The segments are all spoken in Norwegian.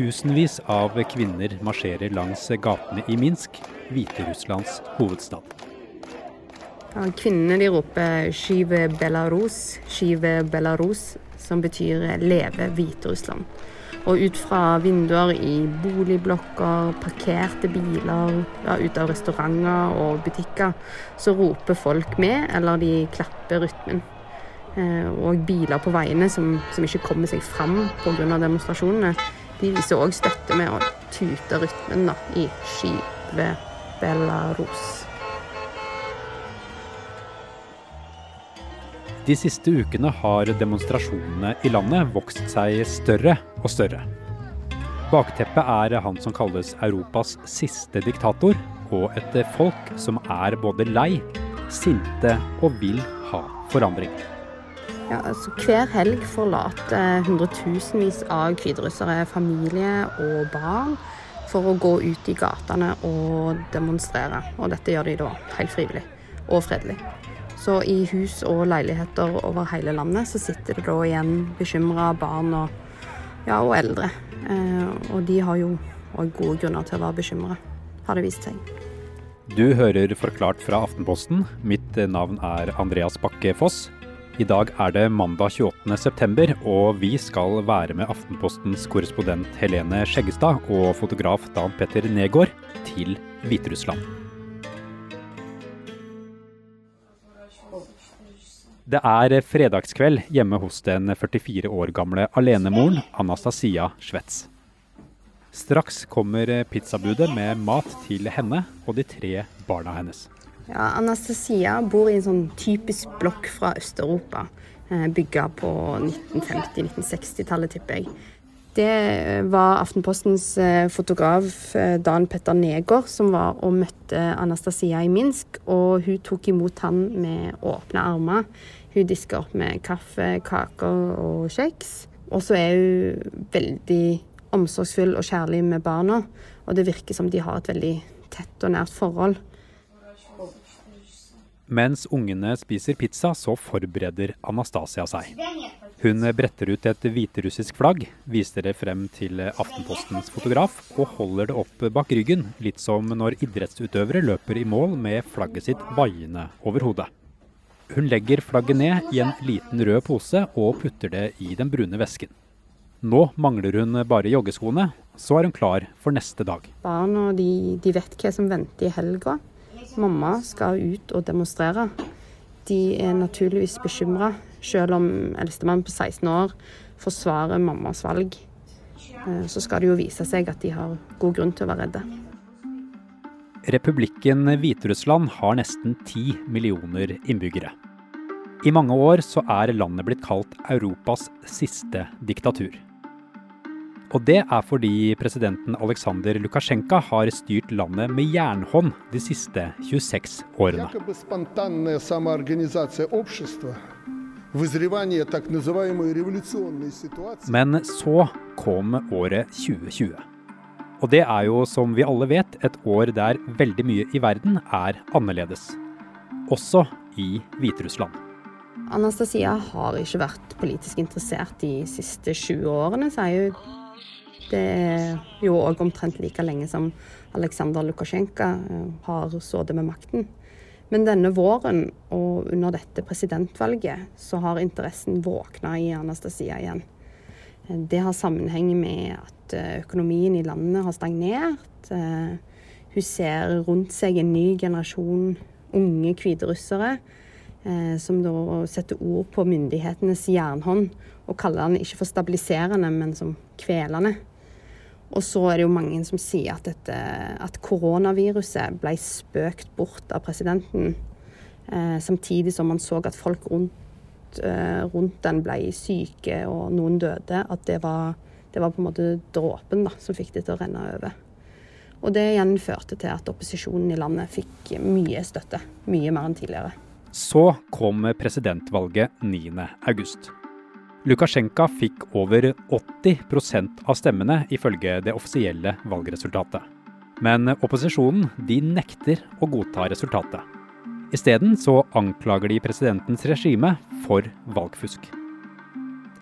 Tusenvis av kvinner marsjerer langs gatene i Minsk, Hviterusslands hovedstad. Kvinnene de roper 'Skyve Belarus', 'Skyve Belarus', som betyr 'Leve Hviterussland'. Og ut fra vinduer i boligblokker, parkerte biler, ja, ut av restauranter og butikker, så roper folk med, eller de klapper rytmen. Eh, og biler på veiene som, som ikke kommer seg fram pga. demonstrasjonene, de viser òg støtte med å tute rytmen da, i ved Belarus. De siste ukene har demonstrasjonene i landet vokst seg større og større. Bakteppet er han som kalles Europas siste diktator, og et folk som er både lei, sinte og vil ha forandring. Ja, altså Hver helg forlater hundretusenvis av hviterussere familie og barn for å gå ut i gatene og demonstrere. Og dette gjør de da helt frivillig og fredelig. Så i hus og leiligheter over hele landet så sitter det da igjen bekymra barn og, ja, og eldre. Eh, og de har jo òg gode grunner til å være bekymra, har det vist seg. Du hører Forklart fra Aftenposten. Mitt navn er Andreas Bakke Foss. I dag er det mandag 28.9, og vi skal være med Aftenpostens korrespondent Helene Skjeggestad og fotograf Dan Petter Negård til Hviterussland. Det er fredagskveld hjemme hos den 44 år gamle alenemoren Anastasia Schwetz. Straks kommer pizzabudet med mat til henne og de tre barna hennes. Ja, Anastasia bor i en sånn typisk blokk fra Øst-Europa. Eh, Bygga på 1950-1960-tallet, tipper jeg. Det var Aftenpostens eh, fotograf eh, Dan Petter Negård som var og møtte Anastasia i Minsk. Og hun tok imot han med åpne armer. Hun disker opp med kaffe, kaker og kjeks. Og så er hun veldig omsorgsfull og kjærlig med barna, og det virker som de har et veldig tett og nært forhold. Mens ungene spiser pizza, så forbereder Anastasia seg. Hun bretter ut et hviterussisk flagg, viser det frem til Aftenpostens fotograf, og holder det opp bak ryggen, litt som når idrettsutøvere løper i mål med flagget sitt vaiende over hodet. Hun legger flagget ned i en liten rød pose og putter det i den brune vesken. Nå mangler hun bare joggeskoene, så er hun klar for neste dag. Barna de, de vet hva som venter i helga. Mamma skal ut og demonstrere. De er naturligvis bekymra, selv om eldstemann på 16 år forsvarer mammas valg. Eh, så skal det jo vise seg at de har god grunn til å være redde. Republikken Hviterussland har nesten ti millioner innbyggere. I mange år så er landet blitt kalt Europas siste diktatur. Og det er fordi presidenten Aleksandr Lukasjenko har styrt landet med jernhånd de siste 26 årene. Men så kom året 2020. Og det er jo, som vi alle vet, et år der veldig mye i verden er annerledes. Også i Hviterussland. Anastasia har ikke vært politisk interessert de siste 20 årene, sier hun. Det er jo òg omtrent like lenge som Aleksandr Lukasjenko eh, har sittet med makten. Men denne våren og under dette presidentvalget så har interessen våkna i Anastasia igjen. Det har sammenheng med at eh, økonomien i landet har stagnert. Eh, hun ser rundt seg en ny generasjon unge hviterussere eh, som da setter ord på myndighetenes jernhånd og kaller den ikke for stabiliserende, men som kvelende. Og så er det jo mange som sier at, dette, at koronaviruset ble spøkt bort av presidenten, eh, samtidig som man så at folk rundt Eh, rundt den ble syke og noen døde, at det var, det var på en måte dråpen da, som fikk det til å renne over. Og det igjen førte til at opposisjonen i landet fikk mye støtte. Mye mer enn tidligere. Så kom presidentvalget 9.8. Lukasjenko fikk over 80% av stemmene, ifølge det offisielle valgresultatet. Men opposisjonen de nekter å godta resultatet. Isteden så anklager de presidentens regime for valgfusk.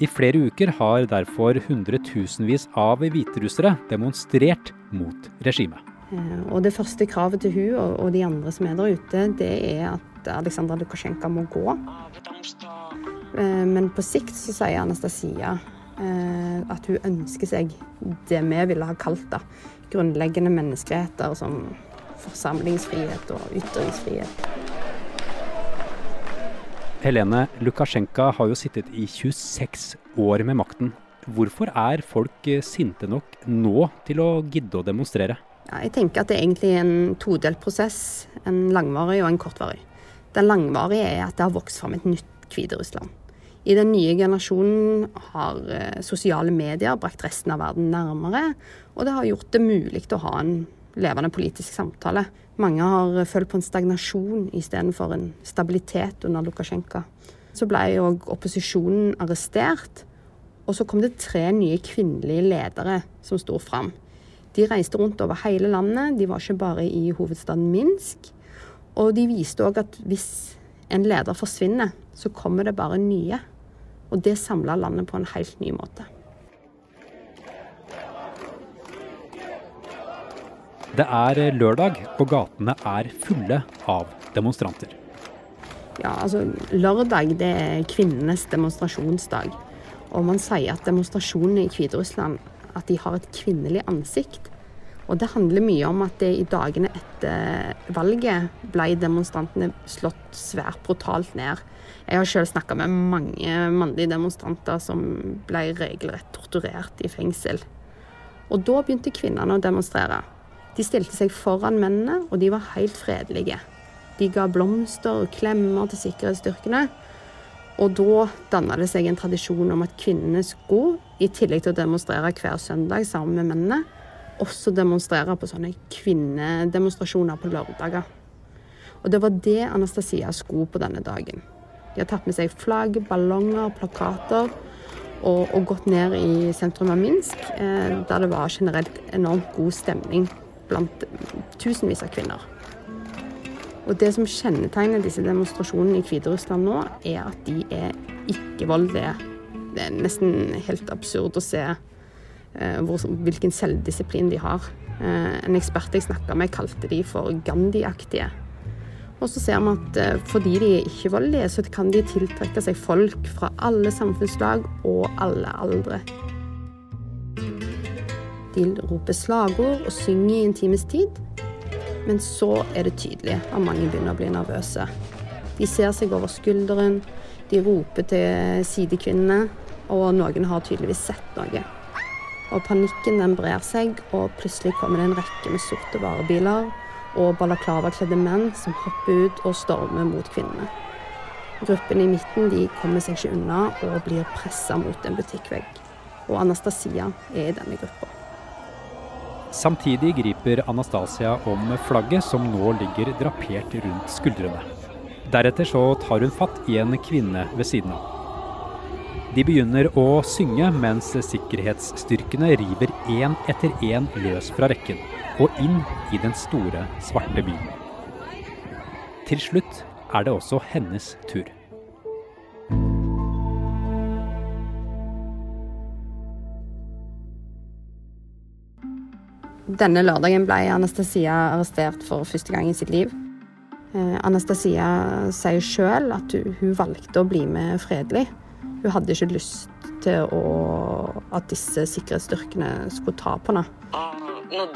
I flere uker har derfor hundretusenvis av hviterussere demonstrert mot regimet. Eh, og det første kravet til hun og, de andre som er der ute, det er at Aleksandr Lukasjenko må gå. Eh, men på sikt så sier Anastasia eh, at hun ønsker seg det vi ville ha kalt da, grunnleggende menneskeretter som forsamlingsfrihet og ytringsfrihet. Helene Lukasjenko har jo sittet i 26 år med makten. Hvorfor er folk eh, sinte nok nå til å gidde å demonstrere? Ja, jeg tenker at det er egentlig en todelt prosess. En langvarig og en kortvarig. Den langvarige er at det har vokst fram et nytt Hviterussland. I den nye generasjonen har eh, sosiale medier brakt resten av verden nærmere, og det har gjort det mulig å ha en levende politisk samtale. Mange har følt på en stagnasjon istedenfor en stabilitet under Lukasjenko. Så ble òg opposisjonen arrestert, og så kom det tre nye kvinnelige ledere som sto fram. De reiste rundt over hele landet, de var ikke bare i hovedstaden Minsk. Og de viste òg at hvis en leder forsvinner, så kommer det bare nye. Og det samler landet på en helt ny måte. Det er lørdag, og gatene er fulle av demonstranter. Ja, altså Lørdag det er kvinnenes demonstrasjonsdag. Og man sier at demonstrasjonene i Hviterussland at de har et kvinnelig ansikt. Og det handler mye om at det i dagene etter valget ble demonstrantene slått svært brutalt ned. Jeg har selv snakka med mange mannlige demonstranter som ble regelrett torturert i fengsel. Og da begynte kvinnene å demonstrere. De stilte seg foran mennene, og de var helt fredelige. De ga blomster og klemmer til sikkerhetsstyrkene. Og da danna det seg en tradisjon om at kvinnene skulle, i tillegg til å demonstrere hver søndag sammen med mennene, også demonstrere på sånne kvinnedemonstrasjoner på lørdager. Og det var det Anastasia skulle på denne dagen. De har tatt med seg flagg, ballonger, plakater og, og gått ned i sentrum av Minsk, eh, der det var generelt enormt god stemning blant tusenvis av kvinner. Og Det som kjennetegner disse demonstrasjonene i Hviterussland nå, er at de er ikke-voldelige. Det er nesten helt absurd å se hvor, hvilken selvdisiplin de har. Eh, en ekspert jeg snakka med, kalte de for Gandhi-aktige. Og så ser vi at eh, fordi de er ikke-voldelige, så kan de tiltrekke seg folk fra alle samfunnslag og alle aldre. De roper slagord og synger i en times tid. Men så er det tydelig at mange begynner å bli nervøse. De ser seg over skulderen, de roper til sidekvinnene, og noen har tydeligvis sett noe. Og Panikken den brer seg, og plutselig kommer det en rekke med sorte varebiler og balaklavakledde menn som hopper ut og stormer mot kvinnene. Gruppen i midten de kommer seg ikke unna og blir pressa mot en butikkvegg. Og Anastasia er i denne gruppa. Samtidig griper Anastasia om flagget, som nå ligger drapert rundt skuldrene. Deretter så tar hun fatt i en kvinne ved siden av. De begynner å synge, mens sikkerhetsstyrkene river én etter én løs fra rekken og inn i den store, svarte bilen. Til slutt er det også hennes tur. Denne lørdagen ble Anastasia arrestert for første gang i sitt liv. Eh, Anastasia sier sjøl at hun valgte å bli med fredelig. Hun hadde ikke lyst til å, at disse sikkerhetsstyrkene skulle ta på henne. Hun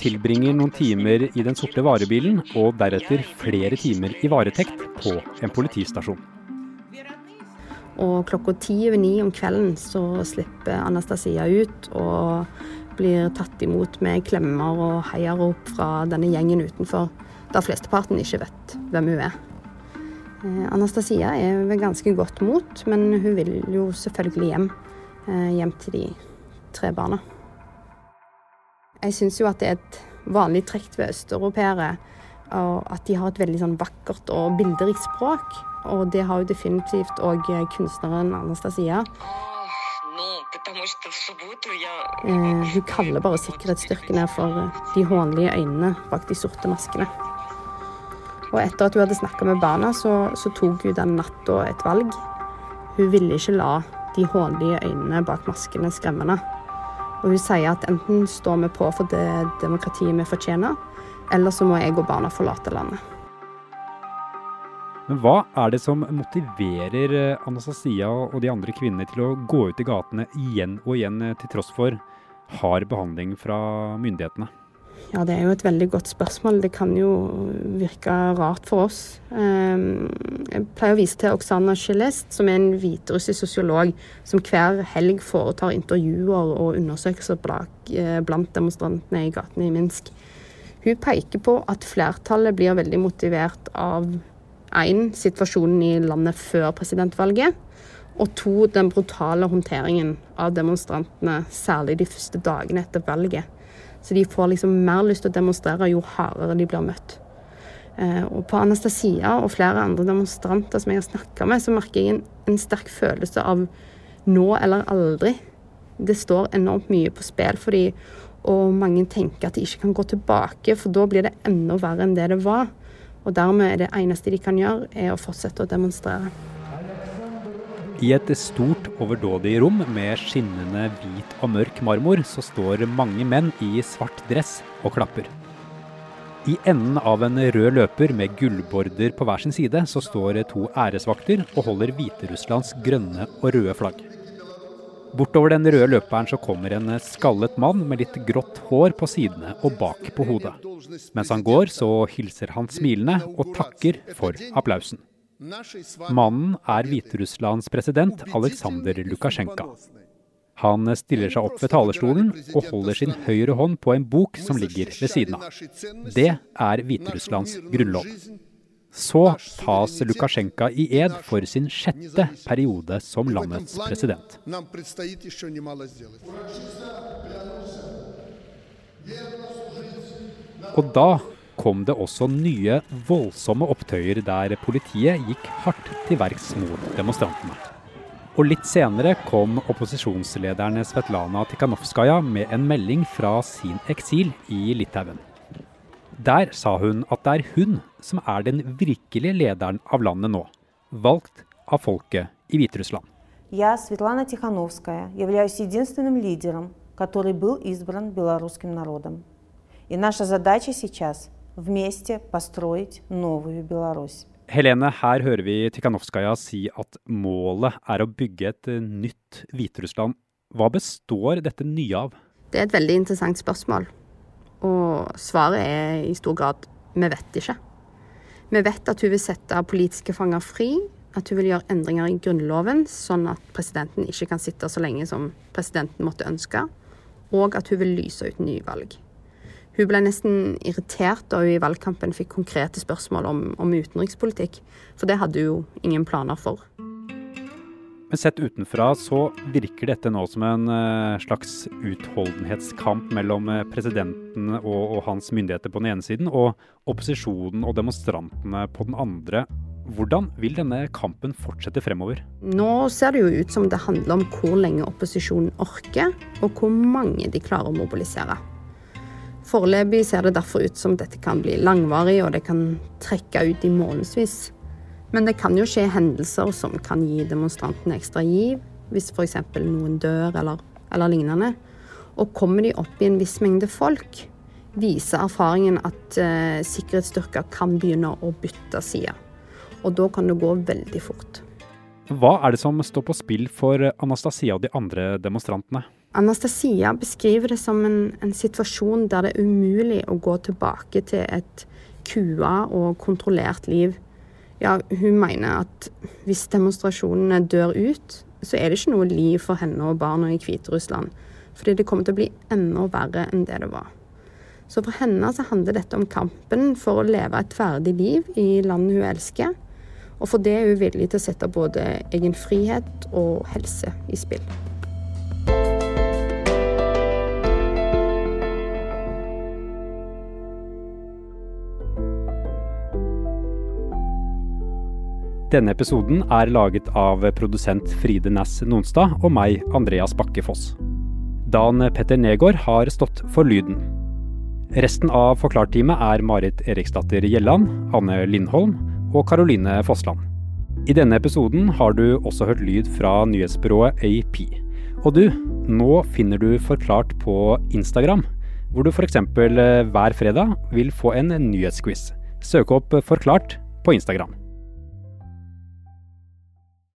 tilbringer noen timer i den sorte varebilen, og deretter flere timer i varetekt på en politistasjon. Og klokka ti over ni om kvelden så slipper Anastasia ut og blir tatt imot med klemmer og heiarop fra denne gjengen utenfor, da flesteparten ikke vet hvem hun er. Eh, Anastasia er ved ganske godt mot, men hun vil jo selvfølgelig hjem. Eh, hjem til de tre barna. Jeg syns jo at det er et vanlig trekk ved østeuropeere at de har et veldig sånn vakkert og bilderikt språk. Og det har jo definitivt òg kunstneren Anastasia. Eh, hun kaller bare sikkerhetsstyrkene for de hånlige øynene bak de sorte maskene. Og etter at hun hadde snakka med barna, så, så, tok hun den natta et valg. Hun ville ikke la de hånlige øynene bak maskene skremme henne. Og hun sier at enten står vi på for det demokratiet vi fortjener, eller så må jeg og barna forlate landet. Men hva er det som motiverer eh, Anastasia og de andre kvinnene til å gå ut i gatene igjen og igjen, eh, til tross for hard behandling fra myndighetene? Ja, Det er jo et veldig godt spørsmål. Det kan jo virke rart for oss. Ehm, jeg pleier å vise til Oksana Sjelest, som er en hviterussisk sosiolog som hver helg foretar intervjuer og undersøkelser eh, blant demonstrantene i gatene i Minsk. Hun peker på at flertallet blir veldig motivert av én, situasjonen i landet før presidentvalget. Og to, den brutale håndteringen av demonstrantene, særlig de første dagene etter valget. Så de får liksom mer lyst til å demonstrere jo hardere de blir møtt. Eh, og på Anastasia og flere andre demonstranter som jeg har snakka med, så merker jeg en, en, sterk følelse av nå eller aldri. Det står enormt mye på spill for dem, og mange tenker at de ikke kan gå tilbake, for da blir det enda verre enn det det var. Og dermed er det eneste de kan gjøre, er å fortsette å demonstrere. I et stort, overdådig rom med skinnende hvit og mørk marmor så står mange menn i svart dress og klapper. I enden av en rød løper med gullborder på hver sin side så står to æresvakter og holder Hviterusslands grønne og røde flagg. Bortover den røde løperen så kommer en skallet mann med litt grått hår på sidene og bak på hodet. Mens han går, så hilser han smilende og takker for applausen. Mannen er Hviterusslands president Aleksandr Lukasjenko. Han stiller seg opp ved talerstolen og holder sin høyre hånd på en bok som ligger ved siden av. Det er Hviterusslands grunnlov. Så tas Lukasjenko i ed for sin sjette periode som landets president. Og da kom det også nye voldsomme opptøyer der politiet gikk hardt til verks mot demonstrantene. Og litt senere kom opposisjonslederen Svetlana Tikhanovskaja med en melding fra sin eksil i Litauen. Der sa hun at det er hun som er den virkelige lederen av landet nå, valgt av folket i Hviterussland. Я, Светлана Тихановская, являюсь единственным лидером, который был избран белорусским народом. И наша задача сейчас вместе построить новую Беларусь. Helene, her hører vi Tikhanovskaja si at målet er å bygge et eh, nytt Hviterussland. Hva består dette nye av? Det er et veldig interessant spørsmål. Og svaret er i stor grad vi vet ikke. Vi vet at hun vil sette politiske fanger fri, at hun vil gjøre endringer i Grunnloven, sånn at presidenten ikke kan sitte så lenge som presidenten måtte ønske, og at hun vil lyse ut nyvalg. Hun ble nesten irritert da hun i valgkampen fikk konkrete spørsmål om, om utenrikspolitikk, for det hadde hun jo ingen planer for. Men sett utenfra så virker dette nå som en uh, slags utholdenhetskamp mellom uh, presidenten og, og, hans myndigheter på den ene siden, og opposisjonen og demonstrantene på den andre. Hvordan vil denne kampen fortsette fremover? Nå ser det jo ut som det handler om hvor lenge opposisjonen orker, og hvor mange de klarer å mobilisere. Foreløpig ser det derfor ut som dette kan bli langvarig, og det kan trekke ut i månedsvis. Men det kan jo skje hendelser som kan gi demonstrantene ekstra giv, hvis f.eks. noen dør eller, eller lignende. Og kommer de opp i en viss mengde folk, viser erfaringen at eh, sikkerhetsstyrker kan begynne å bytte side. Og da kan det gå veldig fort. Hva er det som står på spill for Anastasia og de andre demonstrantene? Anastasia beskriver det som en, en, situasjon der det er umulig å gå tilbake til et kua og kontrollert liv. Ja, hun mener at hvis demonstrasjonene dør ut, så er det ikke noe liv for henne og barna i Hviterussland. Fordi det kommer til å bli enda verre enn det det var. Så for henne så handler dette om kampen for å leve et verdig liv i landet hun elsker. Og for det er hun villig til å sette både egen frihet og helse i spill. Denne episoden er laget av produsent Fride Næss Nonstad og meg, Andreas Bakke Foss. Dan Petter Negård har stått for lyden. Resten av Forklart-teamet er Marit Eriksdatter Gjelland, Anne Lindholm og Caroline Fossland. I denne episoden har du også hørt lyd fra nyhetsbyrået AP. Og du, nå finner du Forklart på Instagram, hvor du f.eks. hver fredag vil få en nyhetsquiz. Søk opp Forklart på Instagram.